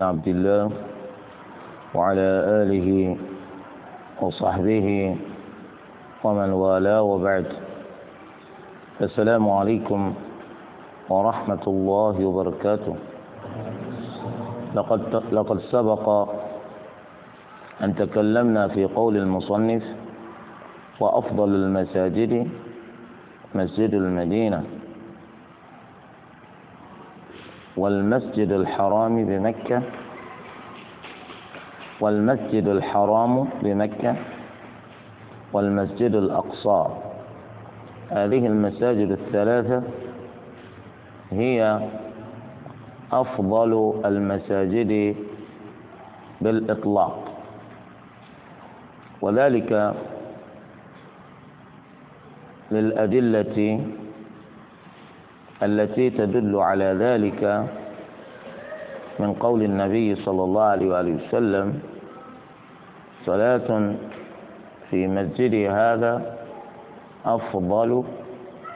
عبد الله وعلى آله وصحبه ومن والاه وبعد. السلام عليكم ورحمة الله وبركاته. لقد لقد سبق أن تكلمنا في قول المصنف وأفضل المساجد مسجد المدينة. والمسجد الحرام بمكة. والمسجد الحرام بمكة. والمسجد الأقصى. هذه المساجد الثلاثة هي أفضل المساجد بالإطلاق. وذلك للأدلة التي تدل على ذلك من قول النبي صلى الله عليه وآله وسلم صلاة في مسجدي هذا أفضل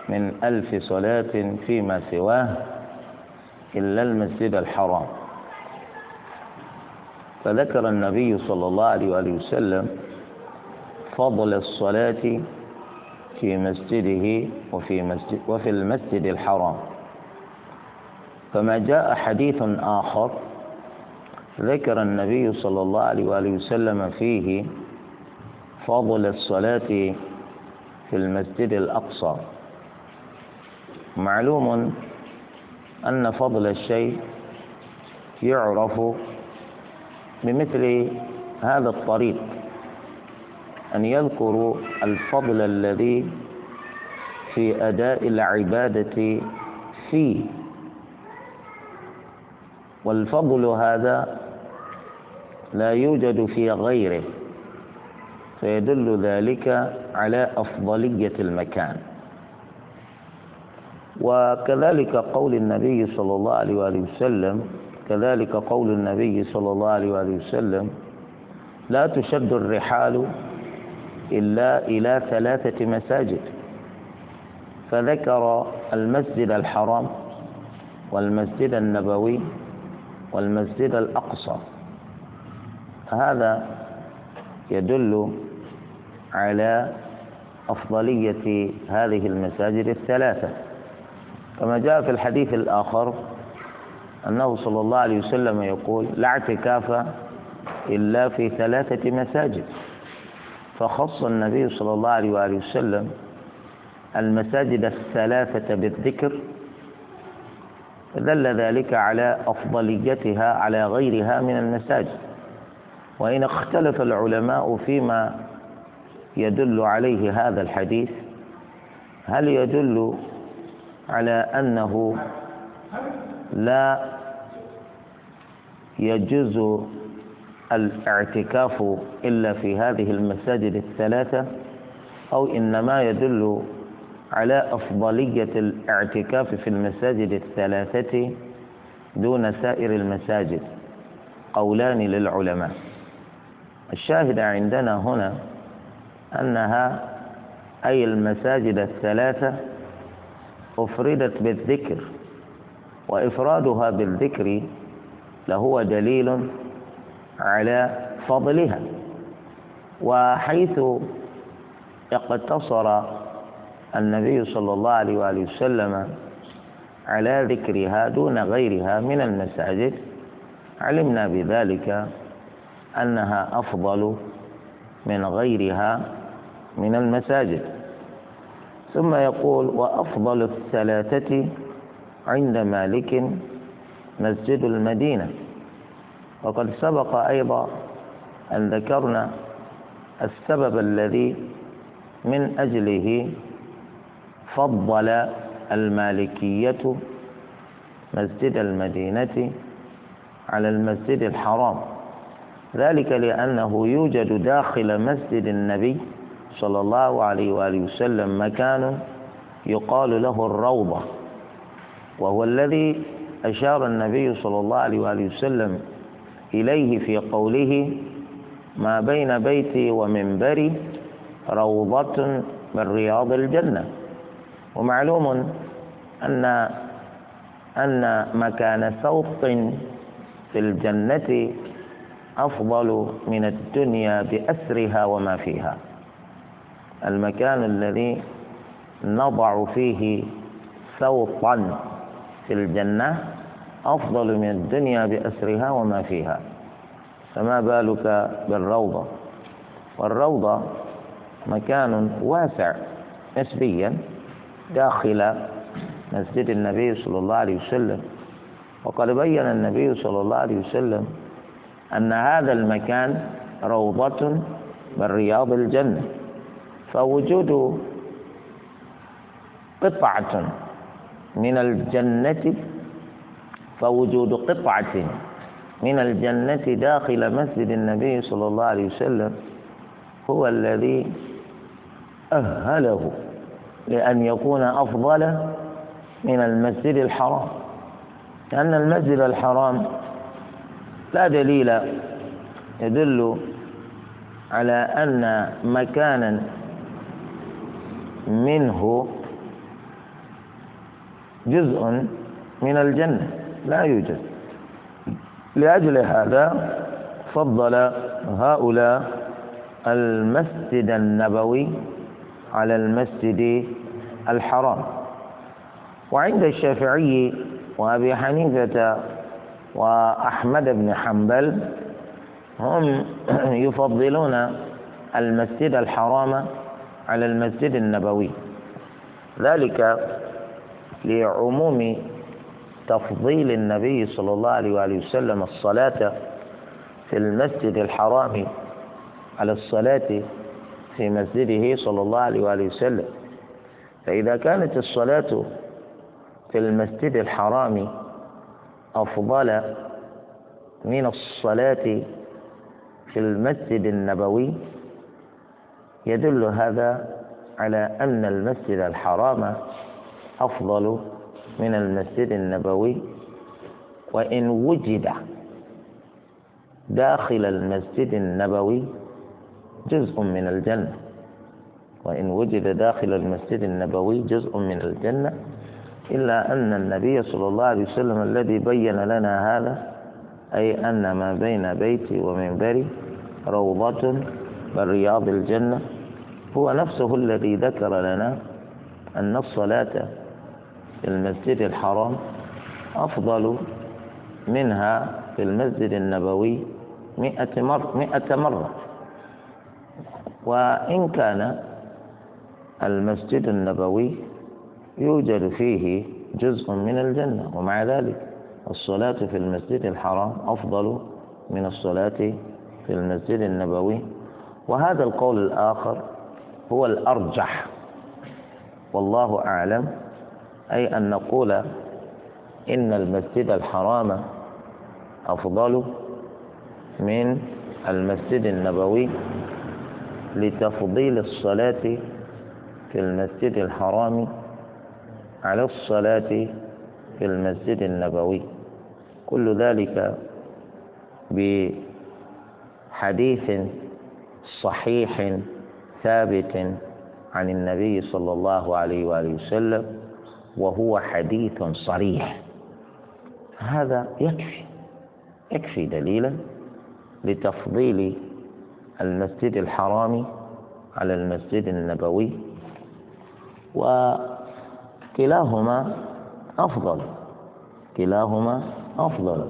من ألف صلاة فيما سواه إلا المسجد الحرام. فذكر النبي صلى الله عليه وآله وسلم فضل الصلاة في مسجده وفي مسجد وفي المسجد الحرام. فما جاء حديث آخر ذكر النبي صلى الله عليه وآله وسلم فيه فضل الصلاة في المسجد الأقصى. معلوم أن فضل الشيء يعرف بمثل هذا الطريق. أن يذكروا الفضل الذي في أداء العبادة فيه. والفضل هذا لا يوجد في غيره فيدل ذلك على أفضلية المكان. وكذلك قول النبي صلى الله عليه وآله وسلم كذلك قول النبي صلى الله عليه وآله وسلم لا تشد الرحال إلا إلى ثلاثة مساجد. فذكر المسجد الحرام والمسجد النبوي والمسجد الأقصى. هذا يدل على أفضلية هذه المساجد الثلاثة. كما جاء في الحديث الآخر أنه صلى الله عليه وسلم يقول لا اعتكاف إلا في ثلاثة مساجد. فخص النبي صلى الله عليه وآله وسلم المساجد الثلاثة بالذكر دل ذلك على أفضليتها على غيرها من المساجد. وإن اختلف العلماء فيما يدل عليه هذا الحديث هل يدل على أنه لا يجوز الاعتكاف إلا في هذه المساجد الثلاثة أو إنما يدل على أفضلية الاعتكاف في المساجد الثلاثة دون سائر المساجد. قولان للعلماء. الشاهد عندنا هنا أنها أي المساجد الثلاثة أفردت بالذكر وإفرادها بالذكر لهو دليل على فضلها. وحيث اقتصر النبي صلى الله عليه وآله وسلم على ذكرها دون غيرها من المساجد علمنا بذلك أنها أفضل من غيرها من المساجد. ثم يقول وأفضل الثلاثة عند مالك مسجد المدينة. وقد سبق أيضا أن ذكرنا السبب الذي من أجله فضل المالكية مسجد المدينة على المسجد الحرام. ذلك لأنه يوجد داخل مسجد النبي صلى الله عليه وآله وسلم مكان يقال له الروضة وهو الذي أشار النبي صلى الله عليه وآله وسلم إليه في قوله ما بين بيتي ومنبري روضة من رياض الجنة ومعلوم أن أن مكان سوق في الجنة أفضل من الدنيا بأسرها وما فيها. المكان الذي نضع فيه سوطا في الجنة أفضل من الدنيا بأسرها وما فيها. فما بالك بالروضة؟ والروضة مكان واسع نسبيا داخل مسجد النبي صلى الله عليه وسلم. وقد بين النبي صلى الله عليه وسلم أن هذا المكان روضة من رياض الجنة فوجود قطعة من الجنة فوجود قطعة من الجنة داخل مسجد النبي صلى الله عليه وسلم هو الذي أهله لأن يكون أفضل من المسجد الحرام. لأن المسجد الحرام لا دليل يدل على أن مكانا منه جزء من الجنة. لا يوجد. لأجل هذا فضل هؤلاء المسجد النبوي على المسجد الحرام. وعند الشافعي وأبي حنيفة وأحمد بن حنبل هم يفضلون المسجد الحرام على المسجد النبوي. ذلك لعموم تفضيل النبي صلى الله عليه وآله وسلم الصلاة في المسجد الحرام على الصلاة في مسجده صلى الله عليه وآله وسلم. فإذا كانت الصلاة في المسجد الحرام أفضل من الصلاة في المسجد النبوي يدل هذا على أن المسجد الحرام أفضل من المسجد النبوي وإن وجد داخل المسجد النبوي جزء من الجنة. وإن وجد داخل المسجد النبوي جزء من الجنة. إلا أن النبي صلى الله عليه وسلم الذي بين لنا هذا أي أن ما بين بيتي ومنبري روضة من رياض الجنة هو نفسه الذي ذكر لنا أن الصلاة المسجد الحرام أفضل منها في المسجد النبوي مئة مرة, مئة مرة. وإن كان المسجد النبوي يوجد فيه جزء من الجنة ومع ذلك الصلاة في المسجد الحرام أفضل من الصلاة في المسجد النبوي. وهذا القول الآخر هو الأرجح. والله أعلم. أي أن نقول إن المسجد الحرام أفضل من المسجد النبوي لتفضيل الصلاة في المسجد الحرام على الصلاة في المسجد النبوي. كل ذلك بحديث صحيح ثابت عن النبي صلى الله عليه وآله وسلم. وهو حديث صريح. هذا يكفي يكفي دليلا لتفضيل المسجد الحرام على المسجد النبوي وكلاهما أفضل كلاهما أفضل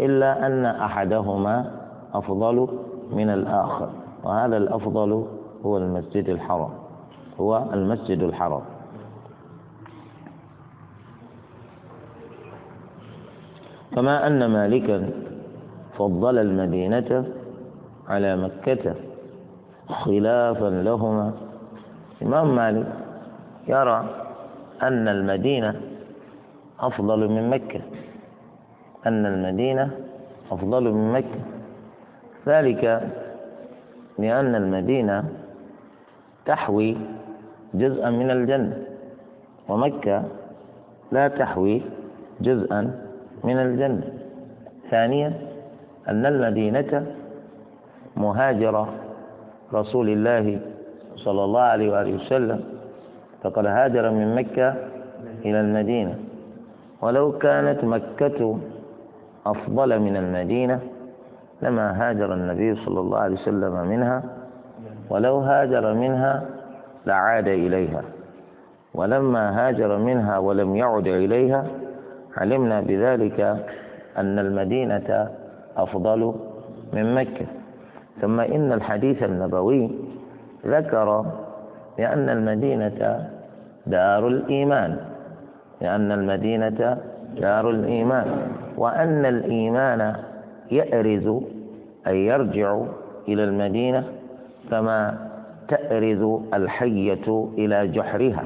إلا أن أحدهما أفضل من الآخر وهذا الأفضل هو المسجد الحرام هو المسجد الحرام. كما أن مالكا فضل المدينة على مكة خلافا لهما. الإمام مالك يرى أن المدينة أفضل من مكة أن المدينة أفضل من مكة. ذلك لأن المدينة تحوي جزءا من الجنة ومكة لا تحوي جزءا من الجنة. ثانيا أن المدينة مهاجرة رسول الله صلى الله عليه وآله وسلم فقد هاجر من مكة إلى المدينة. ولو كانت مكة أفضل من المدينة لما هاجر النبي صلى الله عليه وسلم منها. ولو هاجر منها لعاد إليها. ولما هاجر منها ولم يعد إليها علمنا بذلك أن المدينة أفضل من مكة. ثم إن الحديث النبوي ذكر بأن المدينة دار الإيمان لأن المدينة دار الإيمان وأن الإيمان يأرز أي يرجع إلى المدينة كما تأرز الحية إلى جحرها.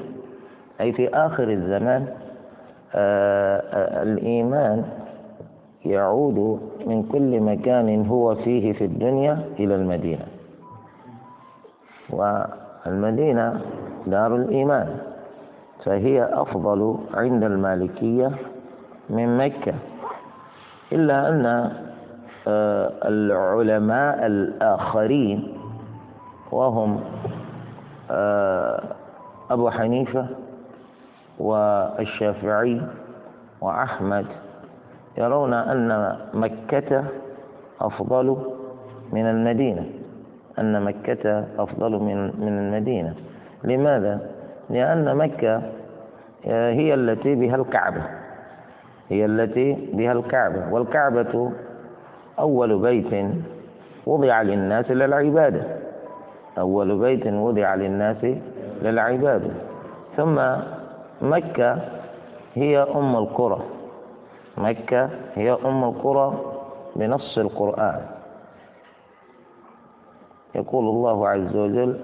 أي في آخر الزمان الإيمان يعود من كل مكان هو فيه في الدنيا إلى المدينة. والمدينة دار الإيمان فهي أفضل عند المالكية من مكة. إلا أن آه، العلماء الآخرين وهم آه، أبو حنيفة والشافعي وأحمد يرون أن مكة أفضل من المدينة. أن مكة أفضل من من المدينة. لماذا؟ لأن مكة آه، هي التي بها الكعبة. هي التي بها الكعبة. والكعبة أول بيت وضع للناس للعبادة. أول بيت وضع للناس للعبادة. ثم مكة هي أم القرى. مكة هي أم القرى بنص القرآن. يقول الله عز وجل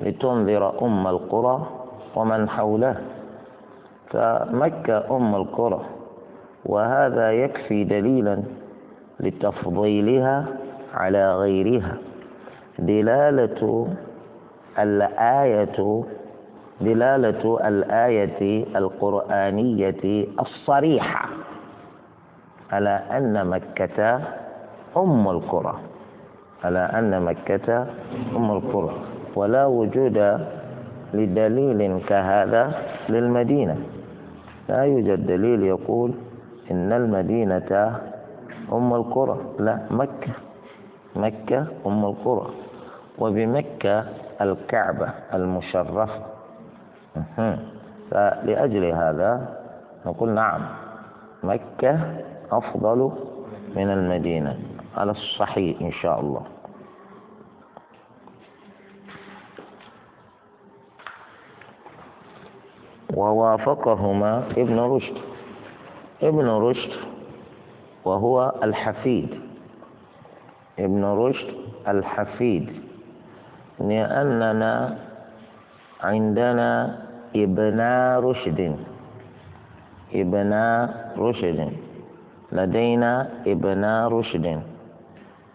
لتنذر أم القرى ومن حوله فمكة أم القرى وهذا يكفي دليلا لتفضيلها على غيرها. دلالة الآية دلالة الآية القرآنية الصريحة على أن مكة أم القرى. على أن مكة أم القرى. ولا وجود لدليل كهذا للمدينة. لا يوجد دليل يقول إن المدينة أم القرى. لا مكة. مكة أم القرى. وبمكة الكعبة المشرفة. فلأجل هذا نقول نعم مكة أفضل من المدينة على الصحيح إن شاء الله. ووافقهما ابن رشد. ابن رشد وهو الحفيد. ابن رشد الحفيد. لأننا عندنا ابن رشد. ابن رشد. لدينا ابن رشد.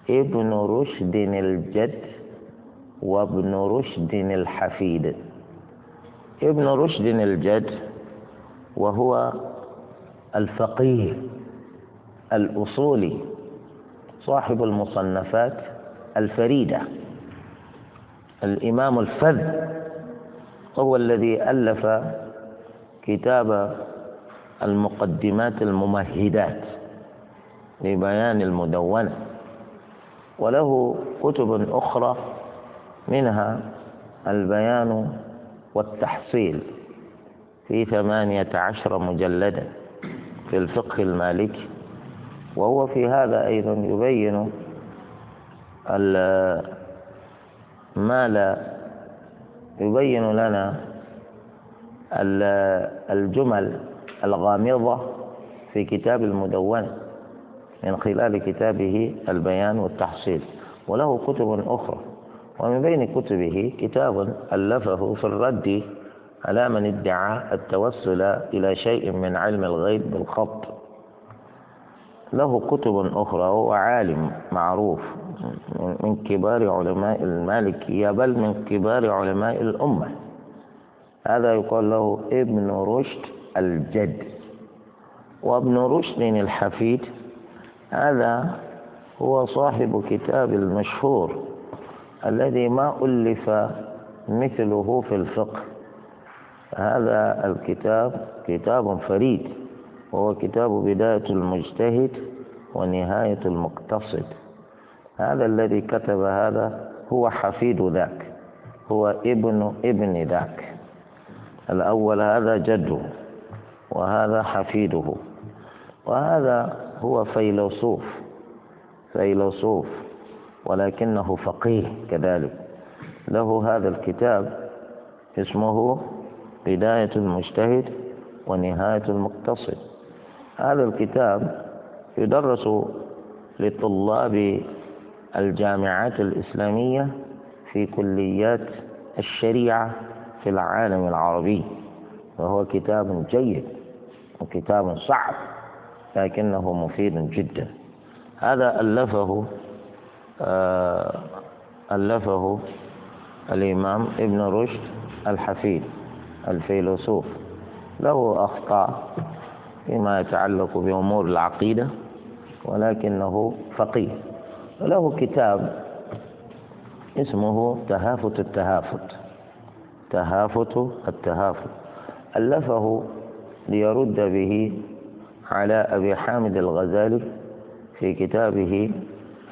ابن رشد الجد وابن رشد الحفيد. ابن رشد الجد وهو الفقيه الأصولي صاحب المصنفات الفريدة. الإمام الفذ هو الذي ألف كتاب المقدمات الممهدات لبيان المدونة وله كتب أخرى منها البيان والتحصيل في ثمانية عشر مجلدا في الفقه المالكي وهو في هذا أيضا يبين ما لا يبين لنا الجمل الغامضة في كتاب المدونة من خلال كتابه البيان والتحصيل وله كتب أخرى ومن بين كتبه كتاب ألفه في الرد على من ادعى التوسل إلى شيء من علم الغيب بالخط. له كتب أخرى وهو عالم معروف. من كبار علماء المالكية بل من كبار علماء الأمة. هذا يقال له ابن رشد الجد. وابن رشد الحفيد هذا هو صاحب كتاب المشهور الذي ما ألف مثله في الفقه. هذا الكتاب كتاب فريد وهو كتاب بداية المجتهد ونهاية المقتصد. هذا الذي كتب هذا هو حفيد ذاك هو ابن ابن ذاك. الأول هذا جده وهذا حفيده. وهذا هو فيلسوف فيلسوف ولكنه فقيه كذلك. له هذا الكتاب اسمه بداية المجتهد ونهاية المقتصد. هذا الكتاب يدرس لطلاب الجامعات الإسلامية في كليات الشريعة في العالم العربي. وهو كتاب جيد وكتاب صعب لكنه مفيد جدا. هذا ألفه آه، ألفه الإمام ابن رشد الحفيد الفيلسوف. له أخطاء فيما يتعلق بأمور العقيدة ولكنه فقيه. وله كتاب اسمه تهافت التهافت. تهافت التهافت. ألفه ليرد به على أبي حامد الغزالي في كتابه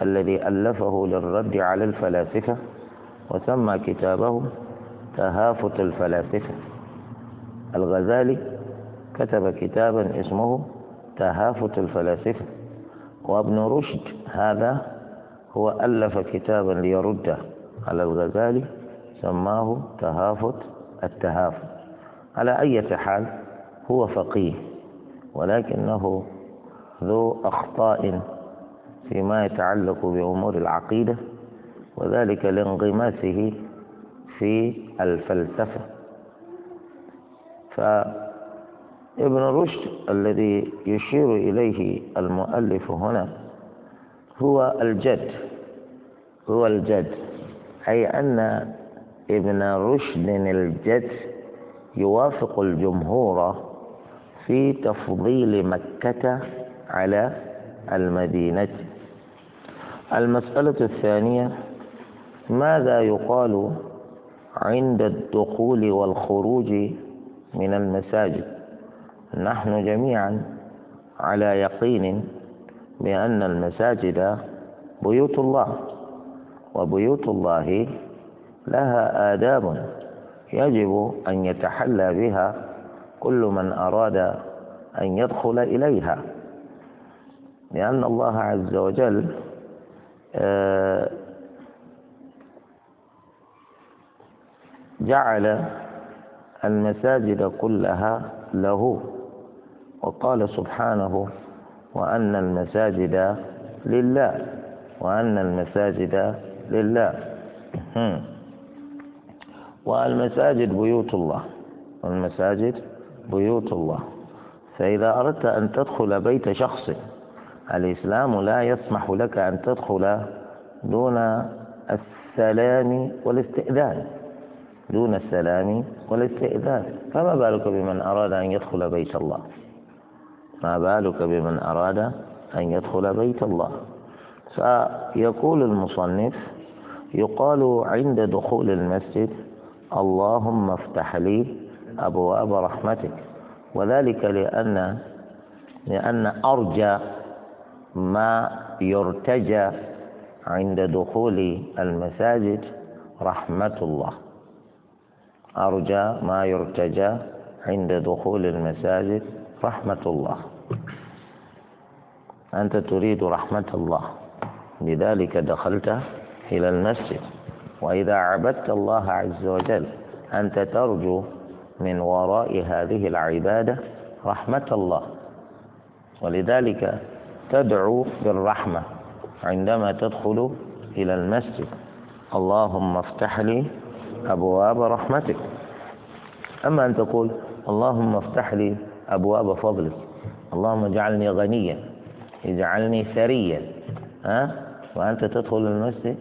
الذي ألفه للرد على الفلاسفة وسمى كتابه تهافت الفلاسفة. الغزالي كتب كتابا اسمه تهافت الفلاسفة. وابن رشد هذا هو ألف كتابا ليرد على الغزالي سماه تهافت التهافت. على أي حال هو فقيه ولكنه ذو أخطاء فيما يتعلق بأمور العقيدة وذلك لانغماسه في الفلسفة. فابن رشد الذي يشير إليه المؤلف هنا هو الجد هو الجد. أي أن ابن رشد الجد يوافق الجمهور في تفضيل مكة على المدينة. المسألة الثانية ماذا يقال عند الدخول والخروج من المساجد؟ نحن جميعا على يقين بأن المساجد بيوت الله وبيوت الله لها آداب يجب أن يتحلى بها كل من أراد أن يدخل إليها. لأن الله عز وجل آه، جعل المساجد كلها له وقال سبحانه وأن المساجد لله وأن المساجد لله. والمساجد بيوت الله. والمساجد بيوت الله. فإذا أردت أن تدخل بيت شخص الإسلام لا يسمح لك أن تدخل دون السلام والاستئذان. دون السلام والاستئذان. فما بالك بمن أراد أن يدخل بيت الله؟ ما بالك بمن أراد أن يدخل بيت الله؟ فيقول المصنف يقال عند دخول المسجد اللهم افتح لي أبواب رحمتك. وذلك لأن لأن أرجى ما يرتجى عند دخول المساجد رحمة الله. أرجى ما يرتجى عند دخول المساجد رحمة الله. أنت تريد رحمة الله. لذلك دخلت إلى المسجد. وإذا عبدت الله عز وجل أنت ترجو من وراء هذه العبادة رحمة الله. ولذلك تدعو بالرحمة عندما تدخل إلى المسجد. اللهم افتح لي أبواب رحمتك. أما أن تقول اللهم افتح لي أبواب فضلك اللهم اجعلني غنيا اجعلني ثريا. ها؟ وأنت تدخل المسجد؟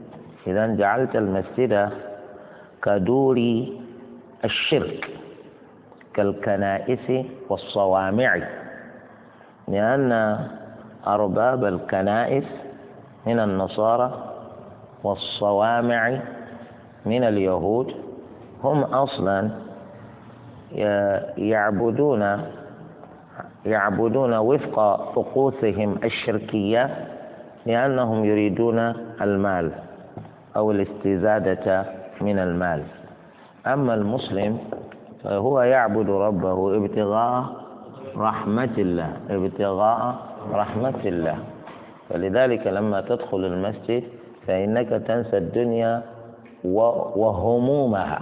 إذا جعلت المسجد كدور الشرك كالكنائس والصوامع. لأن أرباب الكنائس من النصارى والصوامع من اليهود هم أصلا يعبدون يعبدون وفق طقوسهم الشركية لأنهم يريدون المال أو الاستزادة من المال. أما المسلم فهو يعبد ربه ابتغاء رحمة الله ابتغاء رحمة الله. فلذلك لما تدخل المسجد فإنك تنسى الدنيا وهمومها.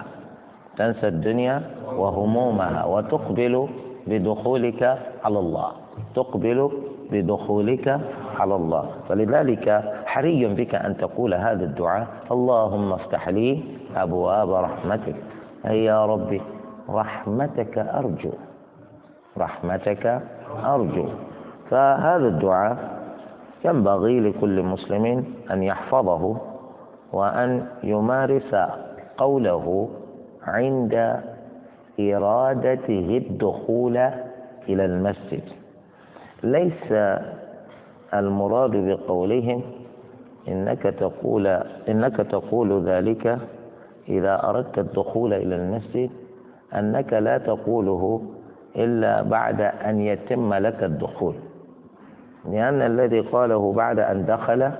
تنسى الدنيا وهمومها وتقبل بدخولك على الله. تقبل بدخولك على الله. فلذلك حري بك أن تقول هذا الدعاء. اللهم افتح لي أبواب رحمتك. أي يا ربي رحمتك أرجو. رحمتك أرجو. فهذا الدعاء ينبغي لكل مسلم أن يحفظه وأن يمارس قوله عند إرادته الدخول إلى المسجد. ليس المراد بقولهم إنك تقول إنك تقول ذلك إذا أردت الدخول إلى المسجد أنك لا تقوله إلا بعد أن يتم لك الدخول. لأن الذي قاله بعد أن دخل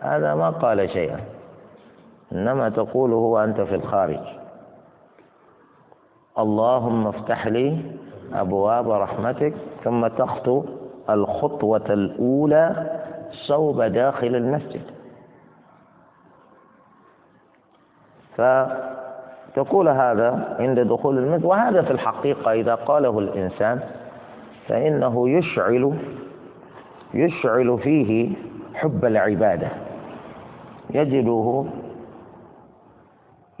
هذا ما قال شيئا. إنما تقوله وأنت في الخارج. اللهم افتح لي أبواب رحمتك ثم تخطو الخطوة الأولى صوب داخل المسجد. فتقول هذا عند دخول المسجد وهذا في الحقيقة إذا قاله الإنسان فإنه يشعل يشعل فيه حب العبادة. يجده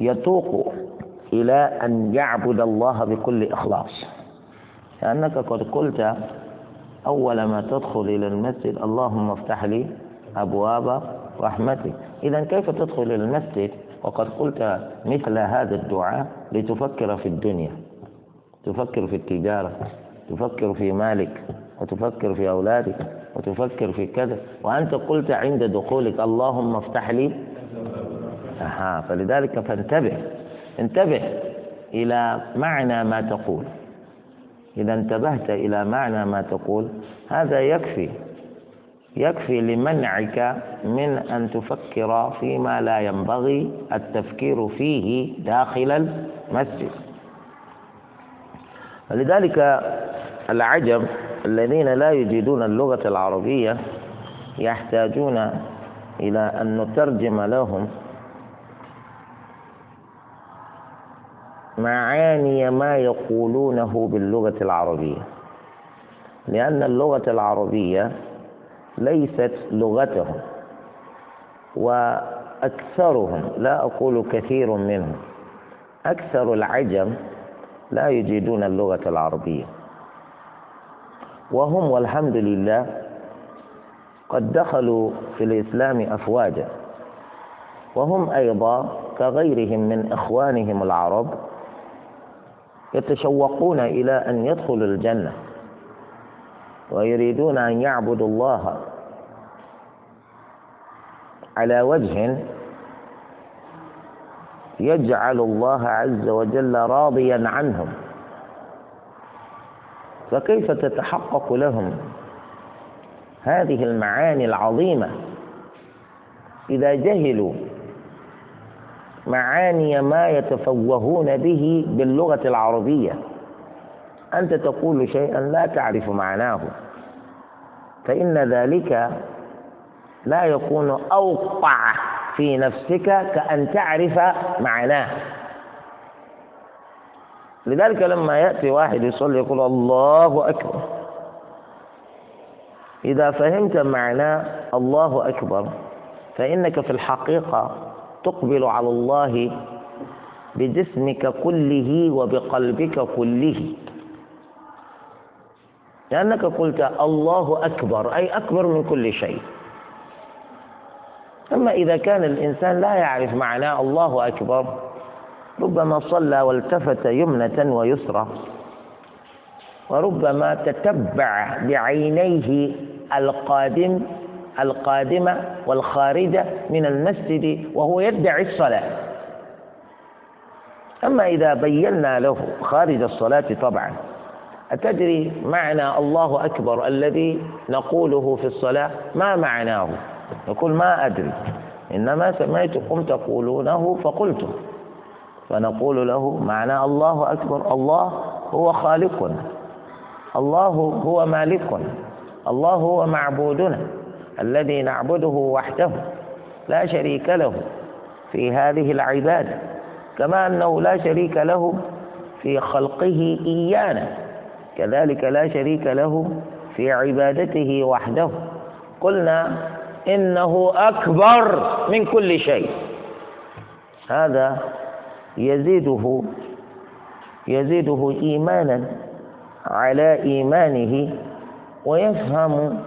يتوق إلى أن يعبد الله بكل إخلاص. لأنك قد قلت أول ما تدخل إلى المسجد اللهم افتح لي أبواب رحمتك. إذا كيف تدخل إلى المسجد؟ وقد قلت مثل هذا الدعاء لتفكر في الدنيا تفكر في التجارة تفكر في مالك وتفكر في أولادك وتفكر في كذا. وأنت قلت عند دخولك اللهم افتح لي. أها فلذلك فانتبه انتبه إلى معنى ما تقول. إذا انتبهت إلى معنى ما تقول هذا يكفي يكفي لمنعك من أن تفكر فيما لا ينبغي التفكير فيه داخل المسجد. ولذلك العجب الذين لا يجيدون اللغة العربية يحتاجون إلى أن نترجم لهم معاني ما يقولونه باللغة العربية. لأن اللغة العربية ليست لغتهم وأكثرهم لا أقول كثير منهم أكثر العجم لا يجيدون اللغة العربية. وهم والحمد لله قد دخلوا في الإسلام أفواجا وهم أيضا كغيرهم من إخوانهم العرب يتشوقون إلى أن يدخلوا الجنة ويريدون أن يعبدوا الله على وجه يجعل الله عز وجل راضيا عنهم. فكيف تتحقق لهم هذه المعاني العظيمة؟ إذا جهلوا معاني ما يتفوهون به باللغة العربية. أنت تقول شيئا لا تعرف معناه. فإن ذلك لا يكون أوقع في نفسك كأن تعرف معناه. لذلك لما يأتي واحد يصلي يقول الله أكبر. إذا فهمت معنى الله أكبر فإنك في الحقيقة تقبل على الله بجسمك كله وبقلبك كله. لأنك قلت الله أكبر أي أكبر من كل شيء. أما إذا كان الإنسان لا يعرف معنى الله أكبر ربما صلى والتفت يمنة ويسرى. وربما تتبع بعينيه القادم القادمة والخارجة من المسجد وهو يدعي الصلاة. أما إذا بينا له خارج الصلاة طبعا أتدري معنى الله أكبر الذي نقوله في الصلاة؟ ما معناه؟ يقول ما أدري. إنما سمعتكم تقولونه فقلت. فنقول له معنى الله أكبر الله هو خالقنا. الله هو مالكنا. الله هو معبودنا. الذي نعبده وحده لا شريك له في هذه العبادة كما أنه لا شريك له في خلقه إيانا كذلك لا شريك له في عبادته وحده. قلنا إنه أكبر من كل شيء. هذا يزيده يزيده إيمانا على إيمانه ويفهم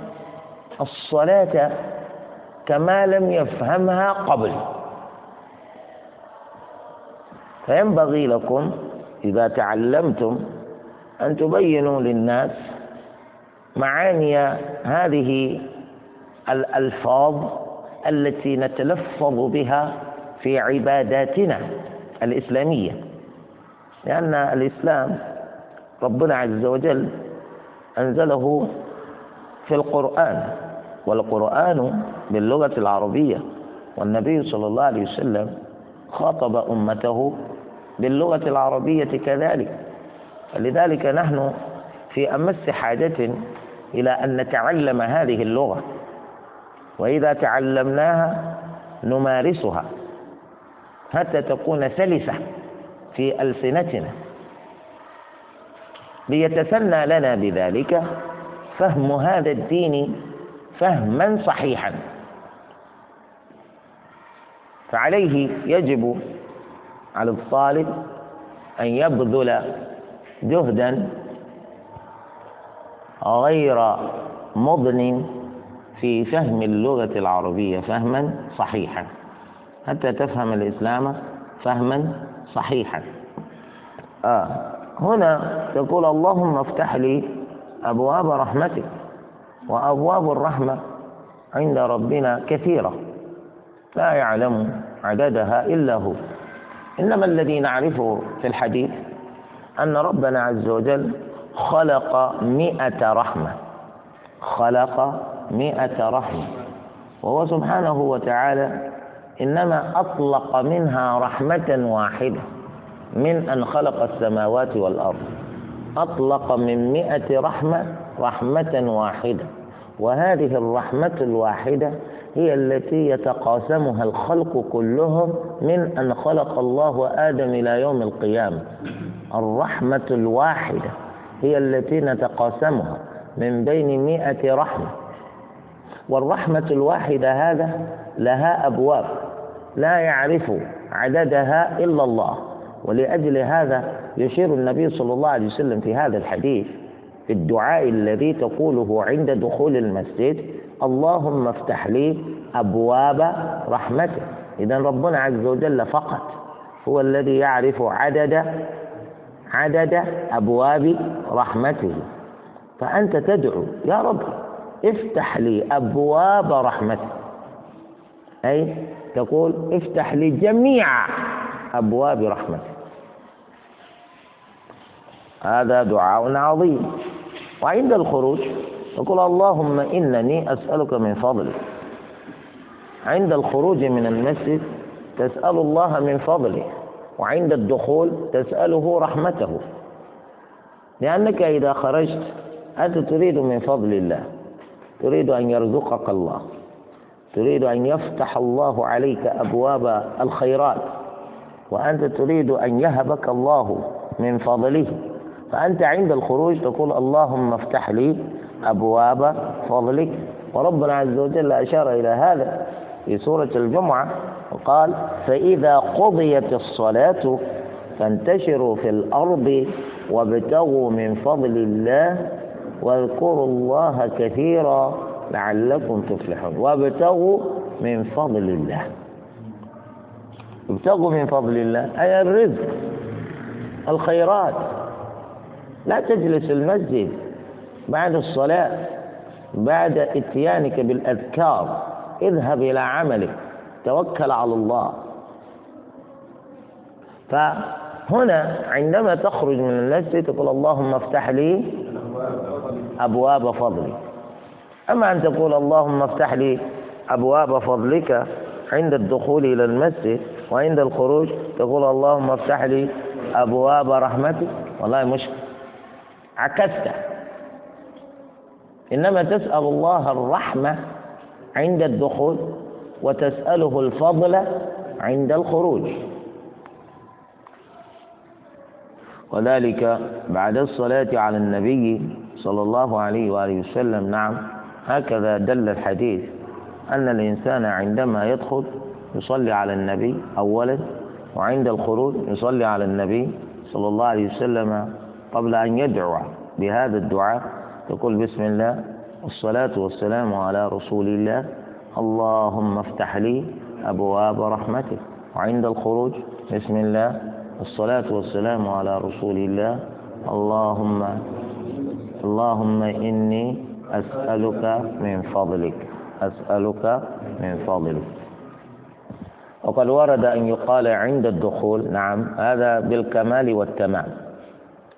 الصلاة كما لم يفهمها قبل. فينبغي لكم إذا تعلمتم أن تبينوا للناس معاني هذه الألفاظ التي نتلفظ بها في عباداتنا الإسلامية. لأن الإسلام ربنا عز وجل أنزله في القرآن. والقرآن باللغة العربية. والنبي صلى الله عليه وسلم خاطب أمته باللغة العربية كذلك. فلذلك نحن في أمس حاجة إلى أن نتعلم هذه اللغة. وإذا تعلمناها نمارسها حتى تكون سلسة في ألسنتنا. ليتسنى لنا بذلك فهم هذا الدين فهما صحيحا. فعليه يجب على الطالب أن يبذل جهدا غير مضن في فهم اللغة العربية فهما صحيحا. حتى تفهم الإسلام فهما صحيحا. آه هنا تقول اللهم افتح لي أبواب رحمتك. وأبواب الرحمة عند ربنا كثيرة. لا يعلم عددها إلا هو. إنما الذي نعرفه في الحديث أن ربنا عز وجل خلق مئة رحمة. خلق مئة رحمة. وهو سبحانه وتعالى إنما أطلق منها رحمة واحدة. من أن خلق السماوات والأرض. أطلق من مئة رحمة رحمة واحدة. وهذه الرحمة الواحدة هي التي يتقاسمها الخلق كلهم من أن خلق الله آدم إلى يوم القيامة. الرحمة الواحدة هي التي نتقاسمها من بين مئة رحمة. والرحمة الواحدة هذا لها أبواب لا يعرف عددها إلا الله. ولأجل هذا يشير النبي صلى الله عليه وسلم في هذا الحديث في الدعاء الذي تقوله عند دخول المسجد اللهم افتح لي أبواب رحمتك. إذا ربنا عز وجل فقط هو الذي يعرف عدد عدد أبواب رحمته. فأنت تدعو يا رب افتح لي أبواب رحمتك. أي تقول افتح لي جميع أبواب رحمتك. هذا دعاء عظيم. وعند الخروج تقول اللهم إنني أسألك من فضلك. عند الخروج من المسجد تسأل الله من فضله. وعند الدخول تسأله رحمته. لأنك إذا خرجت أنت تريد من فضل الله. تريد أن يرزقك الله. تريد أن يفتح الله عليك أبواب الخيرات. وأنت تريد أن يهبك الله من فضله. فأنت عند الخروج تقول اللهم افتح لي أبواب فضلك. وربنا عز وجل أشار إلى هذا في سورة الجمعة وقال فإذا قضيت الصلاة فانتشروا في الأرض وابتغوا من فضل الله واذكروا الله كثيرا لعلكم تفلحون. وابتغوا من فضل الله. ابتغوا من فضل الله أي الرزق الخيرات. لا تجلس المسجد بعد الصلاة بعد إتيانك بالأذكار اذهب إلى عملك توكل على الله. هنا عندما تخرج من المسجد تقول اللهم افتح لي أبواب فضلك. أما أن تقول اللهم افتح لي أبواب فضلك عند الدخول إلى المسجد وعند الخروج تقول اللهم افتح لي أبواب رحمتك. والله مشكلة عكست. إنما تسأل الله الرحمة عند الدخول وتسأله الفضل عند الخروج. وذلك بعد الصلاة على النبي صلى الله عليه وآله وسلم. نعم هكذا دل الحديث أن الإنسان عندما يدخل يصلي على النبي أولا وعند الخروج يصلي على النبي صلى الله عليه وسلم قبل أن يدعو بهذا الدعاء يقول بسم الله والصلاة والسلام على رسول الله. اللهم افتح لي أبواب رحمتك. وعند الخروج بسم الله والصلاة والسلام على رسول الله. اللهم اللهم إني أسألك من فضلك. أسألك من فضلك. وقد ورد أن يقال عند الدخول نعم هذا بالكمال والتمام.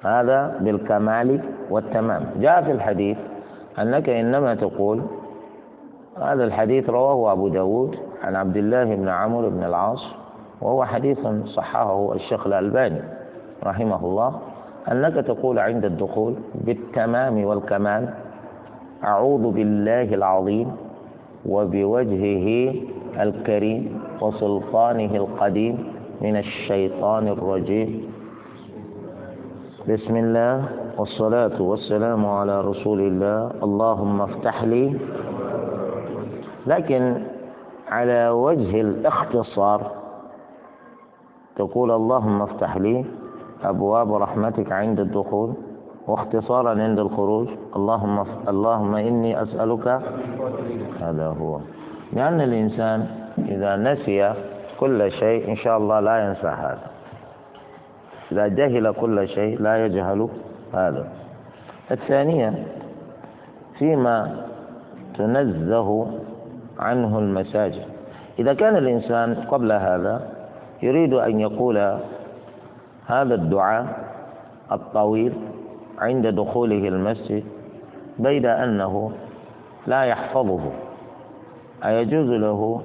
هذا بالكمال والتمام. جاء في الحديث أنك إنما تقول هذا الحديث رواه أبو داود عن عبد الله بن عمرو بن العاص وهو حديث صححه الشيخ الألباني رحمه الله أنك تقول عند الدخول بالتمام والكمال أعوذ بالله العظيم وبوجهه الكريم وسلطانه القديم من الشيطان الرجيم. بسم الله والصلاة والسلام على رسول الله. اللهم افتح لي. لكن على وجه الاختصار تقول اللهم افتح لي أبواب رحمتك عند الدخول واختصارا عند الخروج. اللهم اللهم إني أسألك. هذا هو. لأن الإنسان إذا نسي كل شيء إن شاء الله لا ينسى هذا. إذا جهل كل شيء لا يجهل هذا. الثانية فيما تنزه عنه المساجد. إذا كان الإنسان قبل هذا يريد أن يقول هذا الدعاء الطويل عند دخوله المسجد بيد أنه لا يحفظه أيجوز له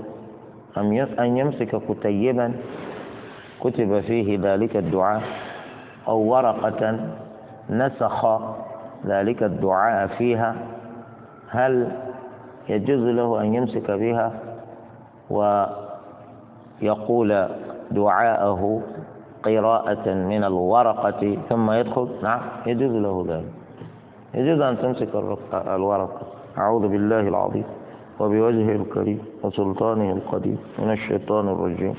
أن يمسك كتيبا كتب فيه ذلك الدعاء أو ورقة نسخ ذلك الدعاء فيها هل يجوز له أن يمسك بها؟ ويقول دعاءه قراءة من الورقة ثم يدخل؟ نعم يجوز له ذلك. يجوز أن تمسك الورقة. أعوذ بالله العظيم. وبوجهه الكريم وسلطانه القديم. من الشيطان الرجيم.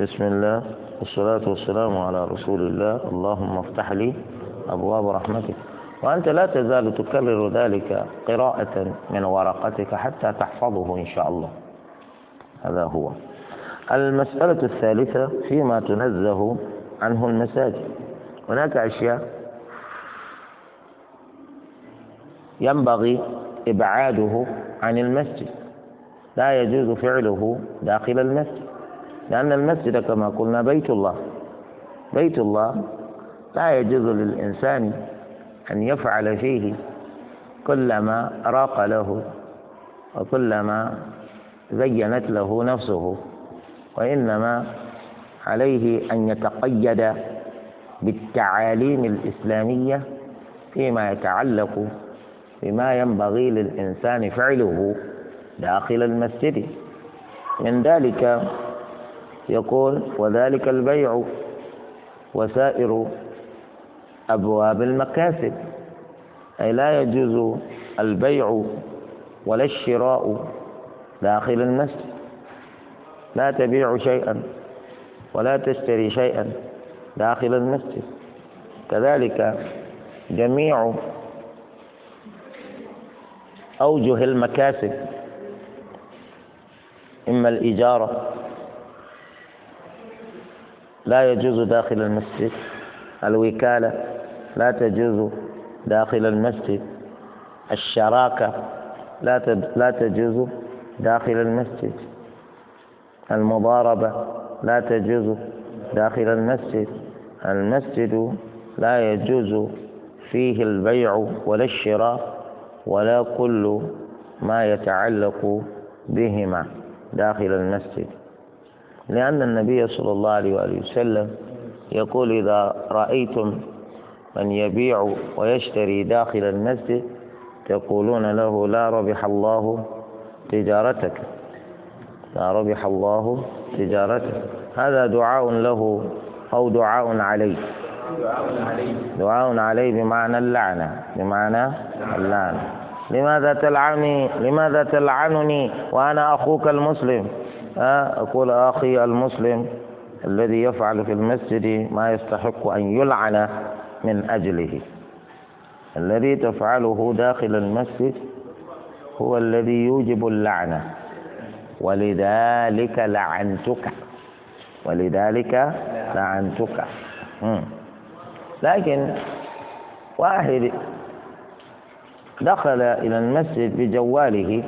بسم الله والصلاة والسلام على رسول الله. اللهم افتح لي أبواب رحمتك. وأنت لا تزال تكرر ذلك قراءة من ورقتك حتى تحفظه إن شاء الله. هذا هو. المسألة الثالثة فيما تنزه عنه المساجد. هناك أشياء ينبغي إبعاده عن المسجد. لا يجوز فعله داخل المسجد. لأن المسجد كما قلنا بيت الله. بيت الله لا يجوز للإنسان أن يفعل فيه كل ما راق له وكل ما زينت له نفسه وإنما عليه أن يتقيد بالتعاليم الإسلامية فيما يتعلق بما ينبغي للإنسان فعله داخل المسجد. من ذلك يقول وذلك البيع وسائر أبواب المكاسب. أي لا يجوز البيع ولا الشراء داخل المسجد. لا تبيع شيئا ولا تشتري شيئا داخل المسجد. كذلك جميع أوجه المكاسب إما الإجارة لا يجوز داخل المسجد. الوكالة لا تجوز داخل المسجد. الشراكة لا لا تجوز داخل المسجد. المضاربة لا تجوز داخل المسجد. المسجد لا يجوز فيه البيع ولا الشراء ولا كل ما يتعلق بهما داخل المسجد. لأن النبي صلى الله عليه وآله وسلم يقول إذا رأيتم من يبيع ويشتري داخل المسجد تقولون له لا ربح الله تجارتك. لا ربح الله تجارتك. هذا دعاء له أو دعاء عليه. دعاء عليه بمعنى اللعنة. بمعنى اللعنة. لماذا تلعني؟ لماذا تلعنني وأنا أخوك المسلم؟ أقول أخي المسلم الذي يفعل في المسجد ما يستحق أن يلعن من أجله. الذي تفعله داخل المسجد هو الذي يوجب اللعنة. ولذلك لعنتك. ولذلك لعنتك. لكن واحد دخل إلى المسجد بجواله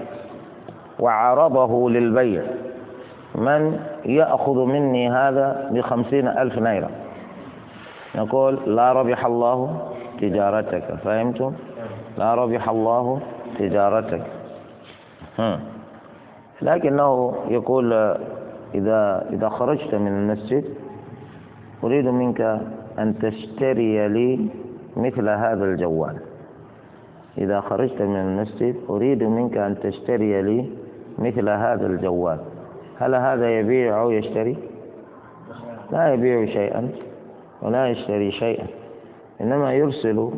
وعرضه للبيع. من يأخذ مني هذا بخمسين ألف نيرة. نقول لا ربح الله تجارتك. فهمتم؟ لا ربح الله تجارتك. لكنه يقول إذا إذا خرجت من المسجد أريد منك أن تشتري لي مثل هذا الجوال. إذا خرجت من المسجد أريد منك أن تشتري لي مثل هذا الجوال. هل هذا يبيع أو يشتري؟ لا يبيع شيئا ولا يشتري شيئا. إنما يرسل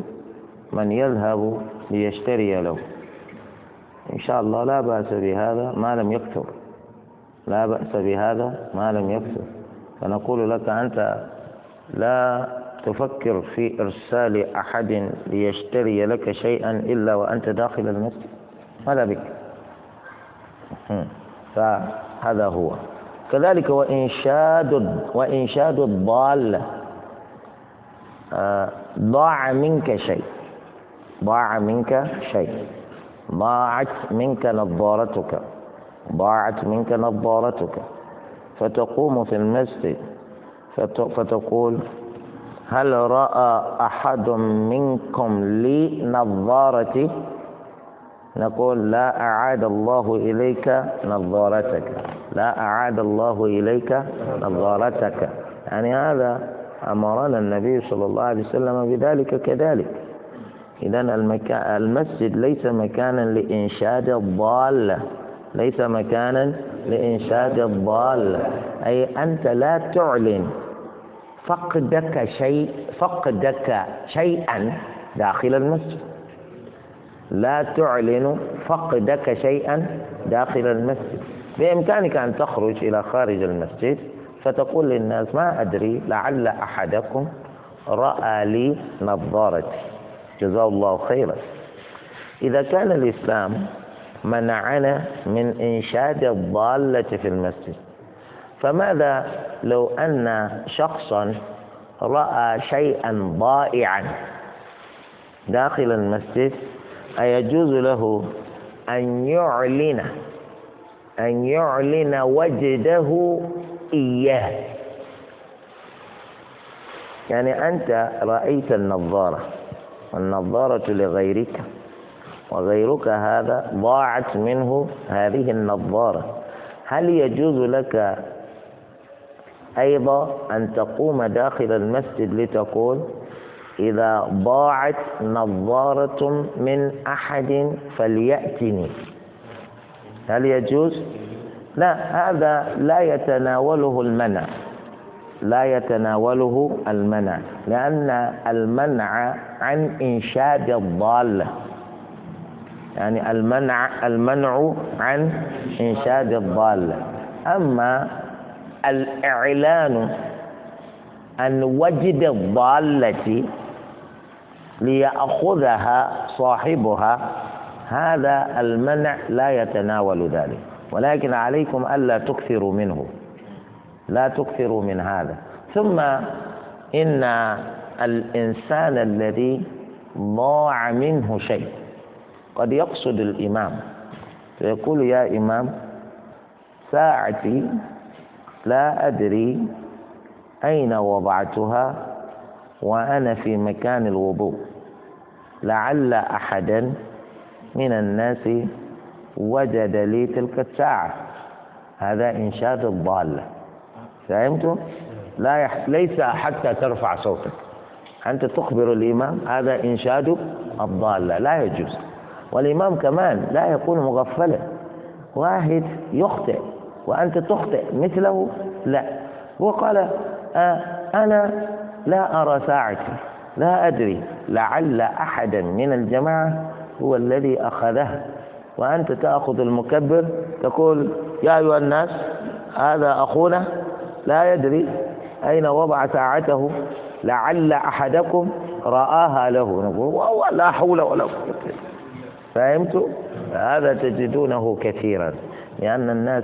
من يذهب ليشتري له. إن شاء الله لا بأس بهذا ما لم يكثر لا بأس بهذا ما لم يكثر فنقول لك أنت لا تفكر في إرسال أحد ليشتري لك شيئا إلا وأنت داخل المسجد. ماذا بك؟ فهذا هو. كذلك وإنشاد وإنشاد الضالة آه، ضاع منك شيء. ضاع منك شيء. ضاعت منك نظارتك. ضاعت منك نظارتك. فتقوم في المسجد. فتقول هل رأى أحد منكم لي نظارتي؟ نقول لا أعاد الله إليك نظارتك. لا أعاد الله إليك نظارتك. يعني هذا أمرنا النبي صلى الله عليه وسلم بذلك كذلك. إذا المكان المسجد ليس مكانا لإنشاد الضالة ليس مكانا لإنشاد الضالة أي أنت لا تعلن فقدك شيء فقدك شيئا داخل المسجد. لا تعلن فقدك شيئا داخل المسجد. بإمكانك أن تخرج إلى خارج المسجد فتقول للناس ما أدري لعل أحدكم رأى لي نظارتي. جزاه الله خيرا. إذا كان الإسلام منعنا من إنشاد الضالة في المسجد فماذا لو أن شخصا رأى شيئا ضائعا داخل المسجد أيجوز له أن يعلن أن يعلن وجده إياه. يعني أنت رأيت النظارة والنظارة لغيرك وغيرك هذا ضاعت منه هذه النظارة. هل يجوز لك أيضا أن تقوم داخل المسجد لتقول إذا ضاعت نظارة من أحد فليأتني. هل يجوز؟ لا هذا لا يتناوله المنع. لا يتناوله المنع لأن المنع عن إنشاد الضالة يعني المنع المنع عن إنشاد الضالة أما الإعلان عن وجد الضالة ليأخذها صاحبها هذا المنع لا يتناول ذلك. ولكن عليكم ألا تكثروا منه. لا تكثروا من هذا. ثم إن الإنسان الذي ضاع منه شيء قد يقصد الإمام. فيقول يا إمام ساعتي لا أدري أين وضعتها وأنا في مكان الوضوء. لعل أحدا من الناس وجد لي تلك الساعة. هذا إنشاد الضالة. فهمتم؟ لا يح... ليس حتى ترفع صوتك. أنت تخبر الإمام هذا إنشاد الضالة. لا يجوز. والإمام كمان لا يكون مغفلا. واحد يخطئ وأنت تخطئ مثله لا. هو قال آه أنا لا أرى ساعتي لا أدري لعل أحدا من الجماعة هو الذي أخذه. وأنت تأخذ المكبر تقول يا أيها الناس هذا أخونا لا يدري أين وضع ساعته لعل أحدكم رآها له. نقول لا حول ولا قوة فهمتوا؟ هذا تجدونه كثيرا لأن الناس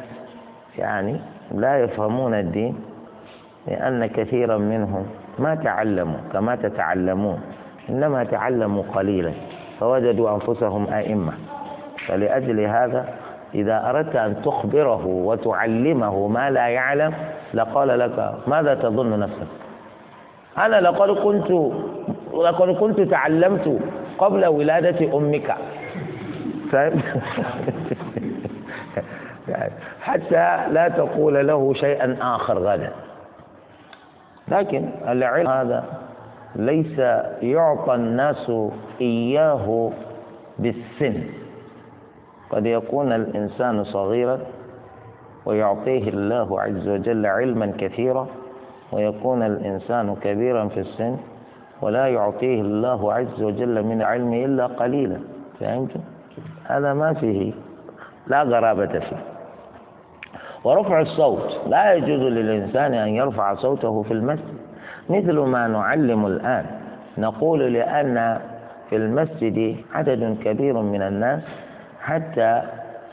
يعني لا يفهمون الدين لأن كثيرا منهم ما تعلموا كما تتعلمون إنما تعلموا قليلا فوجدوا أنفسهم أئمة. فلأجل هذا إذا أردت أن تخبره وتعلمه ما لا يعلم لقال لك ماذا تظن نفسك؟ أنا لقد كنت لقد كنت تعلمت قبل ولادة أمك. حتى لا تقول له شيئا آخر غدا. لكن العلم هذا ليس يعطى الناس إياه بالسن. قد يكون الإنسان صغيرا ويعطيه الله عز وجل علما كثيرا ويكون الإنسان كبيرا في السن ولا يعطيه الله عز وجل من علمه إلا قليلا. فهمت؟ هذا ما فيه لا غرابة فيه. ورفع الصوت. لا يجوز للإنسان أن يرفع صوته في المسجد. مثل ما نعلم الآن نقول لأن في المسجد عدد كبير من الناس حتى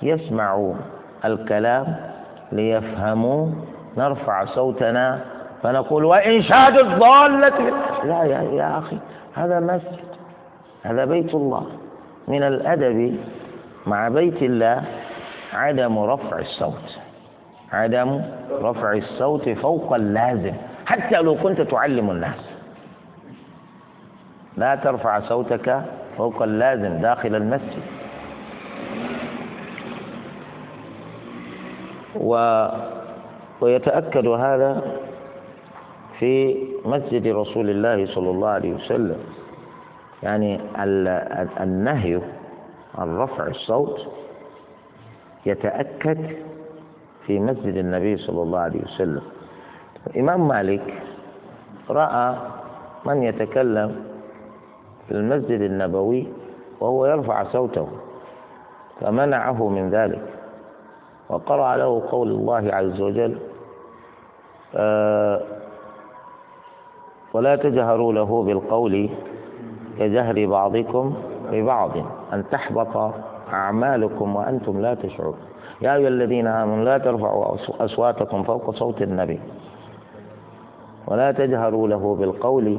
يسمعوا الكلام ليفهموا نرفع صوتنا فنقول وإنشاد الضالة لا يا, يا أخي هذا مسجد هذا بيت الله. من الأدب مع بيت الله عدم رفع الصوت. عدم رفع الصوت فوق اللازم. حتى لو كنت تعلم الناس. لا ترفع صوتك فوق اللازم داخل المسجد. و ويتأكد هذا في مسجد رسول الله صلى الله عليه وسلم. يعني النهي عن رفع الصوت يتأكد في مسجد النبي صلى الله عليه وسلم. الإمام مالك رأى من يتكلم في المسجد النبوي وهو يرفع صوته فمنعه من ذلك وقرأ له قول الله عز وجل آه ولا تجهروا له بالقول كجهر بعضكم ببعض أن تحبط أعمالكم وأنتم لا تشعرون. يا أيها الذين آمنوا لا ترفعوا أصواتكم فوق صوت النبي ولا تجهروا له بالقول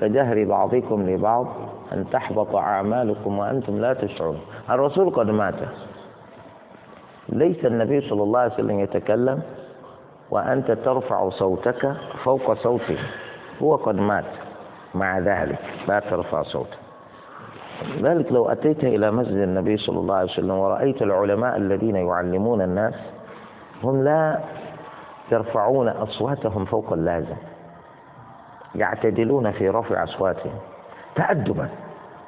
كجهر بعضكم لبعض أن تحبط أعمالكم وأنتم لا تشعرون. الرسول قد مات. ليس النبي صلى الله عليه وسلم يتكلم وأنت ترفع صوتك فوق صوته. هو قد مات. مع ذلك لا ترفع صوتك. ذلك لو أتيت إلى مسجد النبي صلى الله عليه وسلم ورأيت العلماء الذين يعلمون الناس هم لا يرفعون أصواتهم فوق اللازم يعتدلون في رفع أصواتهم. تأدبا.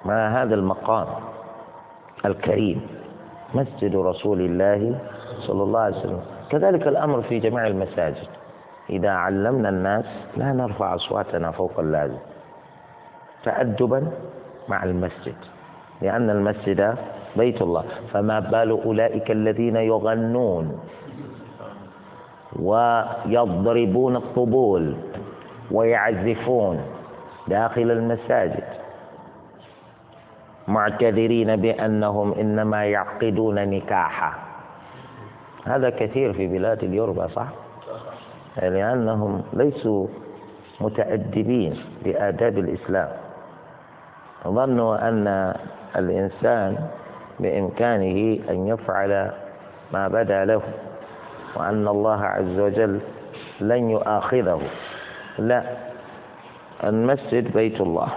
مع هذا المقام الكريم مسجد رسول الله صلى الله عليه وسلم. كذلك الأمر في جميع المساجد. إذا علمنا الناس لا نرفع أصواتنا فوق اللازم. تأدبا. مع المسجد لأن المسجد بيت الله. فما بال أولئك الذين يغنون ويضربون الطبول ويعزفون داخل المساجد معتذرين بأنهم إنما يعقدون نكاحا. هذا كثير في بلاد اليوروبا صح؟ لأنهم ليسوا متأدبين بآداب الإسلام. ظنوا أن الإنسان بإمكانه أن يفعل ما بدا له وأن الله عز وجل لن يؤاخذه. لا المسجد بيت الله.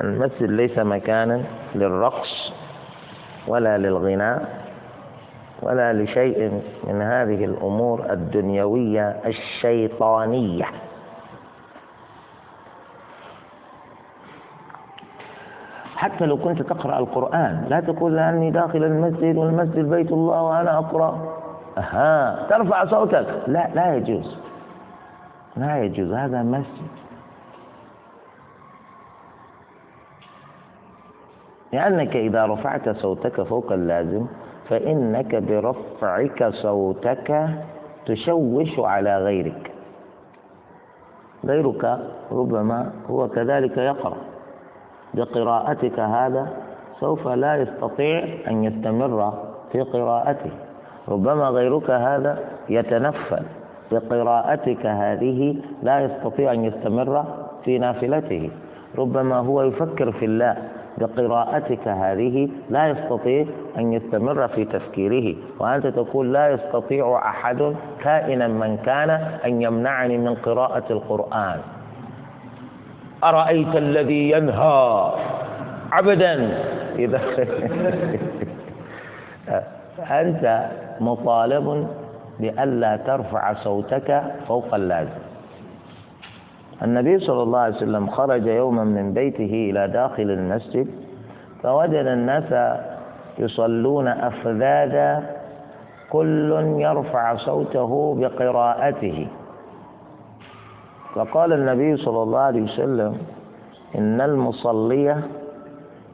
المسجد ليس مكانا للرقص ولا للغناء ولا لشيء من هذه الأمور الدنيوية الشيطانية. حتى لو كنت تقرأ القرآن لا تقول لأني داخل المسجد والمسجد بيت الله وأنا أقرأ. أها ترفع صوتك. لا لا يجوز. لا يجوز. هذا مسجد. لأنك إذا رفعت صوتك فوق اللازم فإنك برفعك صوتك تشوش على غيرك. غيرك ربما هو كذلك يقرأ. بقراءتك هذا سوف لا يستطيع أن يستمر في قراءته ربما غيرك هذا يتنفل. بقراءتك هذه لا يستطيع أن يستمر في نافلته. ربما هو يفكر في الله. بقراءتك هذه لا يستطيع أن يستمر في تفكيره. وأنت تقول لا يستطيع أحد كائنا من كان أن يمنعني من قراءة القرآن. أرأيت الذي ينهى عبدا؟ إذا أنت مطالب بألا ترفع صوتك فوق اللازم. النبي صلى الله عليه وسلم خرج يوما من بيته إلى داخل المسجد فوجد الناس يصلون أفذاذا كل يرفع صوته بقراءته. فقال النبي صلى الله عليه وسلم إن المصلي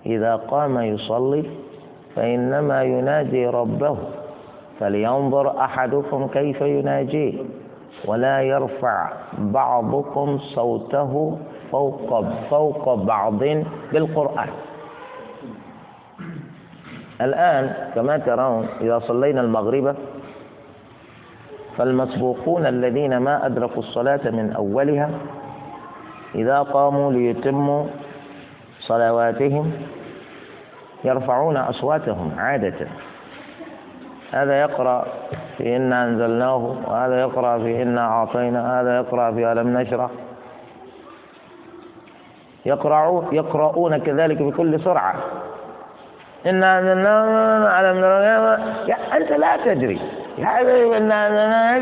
إذا قام يصلي فإنما يناجي ربه فلينظر أحدكم كيف يناجيه ولا يرفع بعضكم صوته فوق فوق بعض بالقرآن. الآن كما ترون إذا صلينا المغرب فالمسبوقون الذين ما أدركوا الصلاة من أولها إذا قاموا ليتموا صلواتهم يرفعون أصواتهم عادة. هذا يقرأ في إنا أنزلناه وهذا يقرأ في إنا أعطينا هذا يقرأ في ألم نشرح. يقرأون يقرؤون كذلك بكل سرعة. إنا أنزلناه ألم نشرح أنت لا تدري.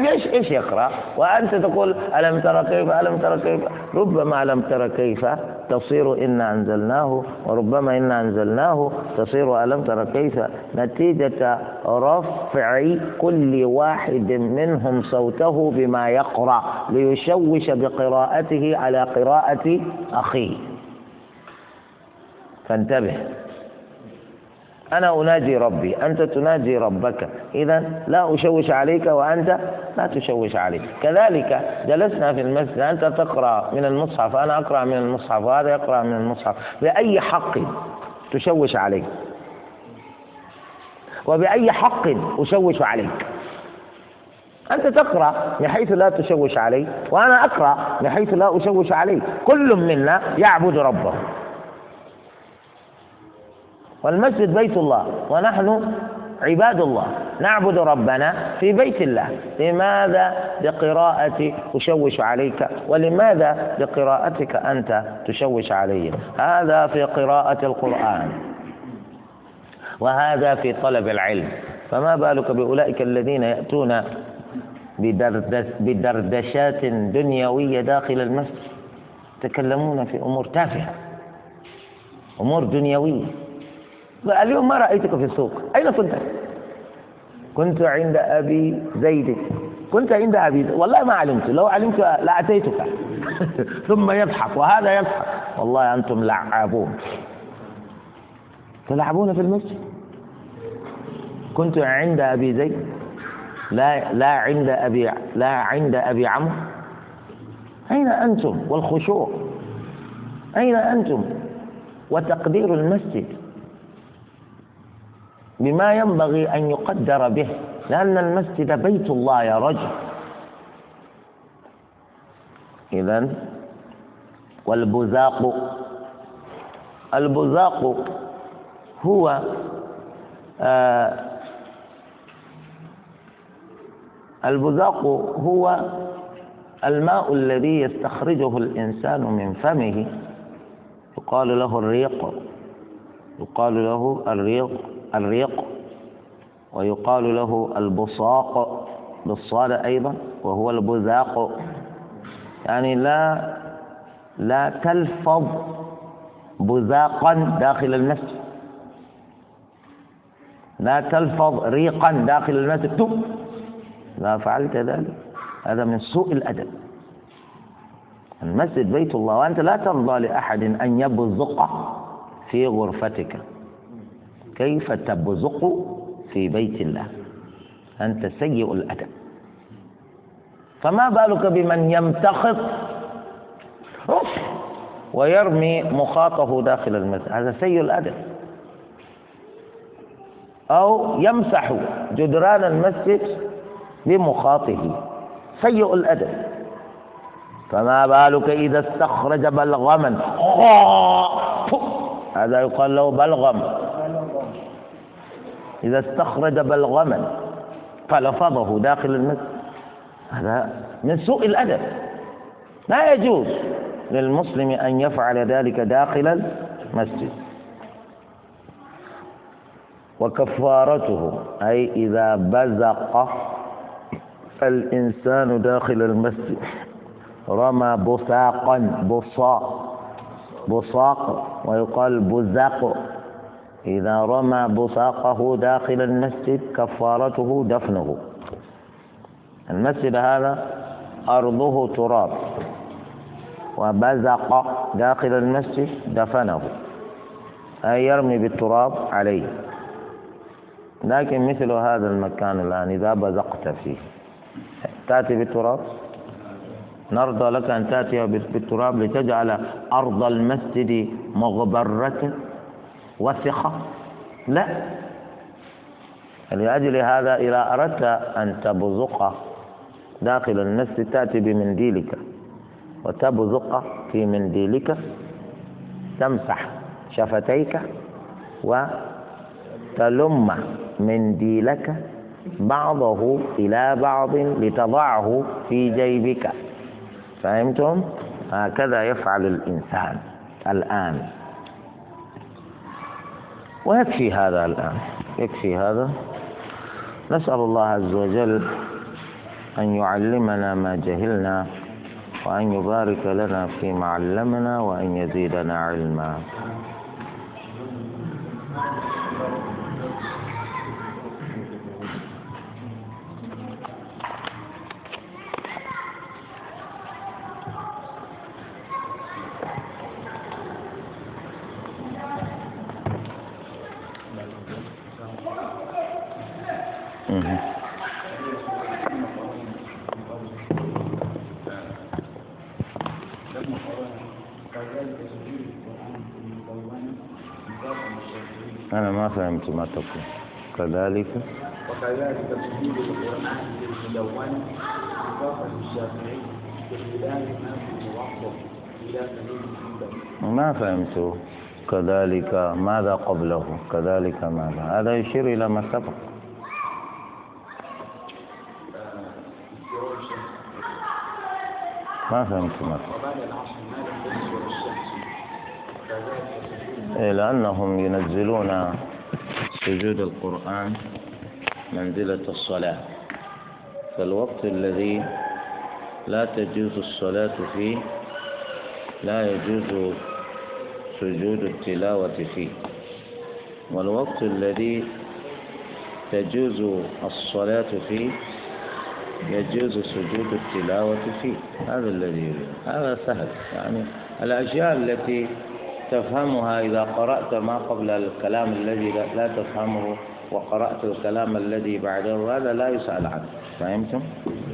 إيش إيش يقرأ؟ وأنت تقول ألم ترى كيف؟ ألم ترى كيف؟ ربما ألم ترى كيف؟ تصير إنا أنزلناه وربما إنا أنزلناه تصير ألم ترى كيف؟ نتيجة رفع كل واحد منهم صوته بما يقرأ ليشوش بقراءته على قراءة أخيه. فانتبه. أنا أناجي ربي أنت تناجي ربك. إذا لا أشوش عليك وأنت لا تشوش علي كذلك جلسنا في المسجد أنت تقرأ من المصحف أنا أقرأ من المصحف وهذا يقرأ من المصحف. بأي حق تشوش عليك؟ وبأي حق أشوش عليك؟ أنت تقرأ بحيث لا تشوش علي وأنا أقرأ بحيث لا أشوش عليك. كل منا يعبد ربه. والمسجد بيت الله ونحن عباد الله. نعبد ربنا في بيت الله. لماذا؟ بقراءة أشوش عليك. ولماذا؟ بقراءتك أنت تشوش علي هذا في قراءة القرآن. وهذا في طلب العلم. فما بالك بأولئك الذين يأتون بدردشات دنيوية داخل المسجد؟ يتكلمون في أمور تافهة. أمور دنيوية. اليوم ما رأيتك في السوق. أين كنت؟ كنت عند أبي زيد. كنت عند أبي زيد. والله ما علمت. لو علمت لأتيتك ثم يضحك. وهذا يضحك. والله أنتم لعابون. تلعبون في المسجد؟ كنت عند أبي زيد. لا لا عند أبي لا عند أبي عمرو. أين أنتم؟ والخشوع. أين أنتم؟ وتقدير المسجد. بما ينبغي أن يقدر به لأن المسجد بيت الله يا رجل. إذا والبزاق البزاق هو آه البزاق هو الماء الذي يستخرجه الإنسان من فمه. يقال له الريق. يقال له الريق. الريق ويقال له البصاق بالصاد أيضا وهو البزاق يعني لا لا تلفظ بزاقا داخل المسجد. لا تلفظ ريقا داخل المسجد. لا فعلت ذلك هذا من سوء الأدب. المسجد بيت الله وأنت لا ترضى لأحد أن يبزق في غرفتك. كيف تبزق في بيت الله؟ أنت سيء الأدب. فما بالك بمن يمتخط ويرمي مخاطه داخل المسجد؟ هذا سيء الأدب. أو يمسح جدران المسجد بمخاطه سيء الأدب. فما بالك إذا استخرج بلغما؟ هذا يقال له بلغم. إذا استخرج بلغما فلفظه داخل المسجد هذا من سوء الأدب. لا يجوز للمسلم أن يفعل ذلك داخل المسجد. وكفارته أي إذا بزق الإنسان داخل المسجد رمى بصاقا بصاق بصاق ويقال بزاق. إذا رمى بصاقه داخل المسجد كفارته دفنه. المسجد هذا أرضه تراب. وبزق داخل المسجد دفنه. أي يرمي بالتراب عليه. لكن مثل هذا المكان الآن إذا بزقت فيه. تأتي بالتراب؟ نرضى لك أن تأتي بالتراب لتجعل أرض المسجد مغبرة. وثقة. لا. لأجل هذا إذا أردت أن تبزق داخل المسجد تأتي بمنديلك وتبزق في منديلك تمسح شفتيك وتلم منديلك بعضه إلى بعض لتضعه في جيبك. فهمتم؟ هكذا يفعل الإنسان الآن. ويكفي هذا الآن. يكفي هذا. نسأل الله عز وجل أن يعلمنا ما جهلنا وأن يبارك لنا فيما علمنا وأن يزيدنا علما. أنا ما فهمت ما تقول. كذلك؟ وكذلك تسجيل القرآن بالمدون إضافة الشافعي باختلاف ما في إلى سبيل ما فهمت. كذلك ماذا قبله؟ كذلك ماذا؟ هذا يشير إلى ما سبق. ما فهمت ما إيه لأنهم ينزلون سجود القرآن منزلة الصلاة. فالوقت الذي لا تجوز الصلاة فيه لا يجوز سجود التلاوة فيه. والوقت الذي تجوز الصلاة فيه يجوز سجود التلاوة فيه. هذا الذي يريد. هذا سهل. يعني الأشياء التي تفهمها إذا قرأت ما قبل الكلام الذي لا- تفهمه وقرأت الكلام الذي بعده هذا لا يسأل عنه. فهمتم؟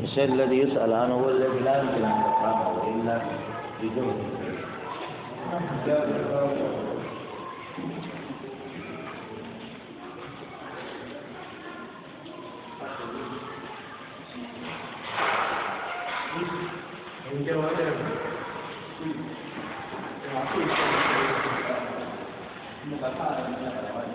الشيء الذي يسأل عنه هو الذي لا يمكن أن تفهمه إلا andiamo a vedere qui. Qui. Qui. Qui. Qui. Qui. Qui. Qui. Qui.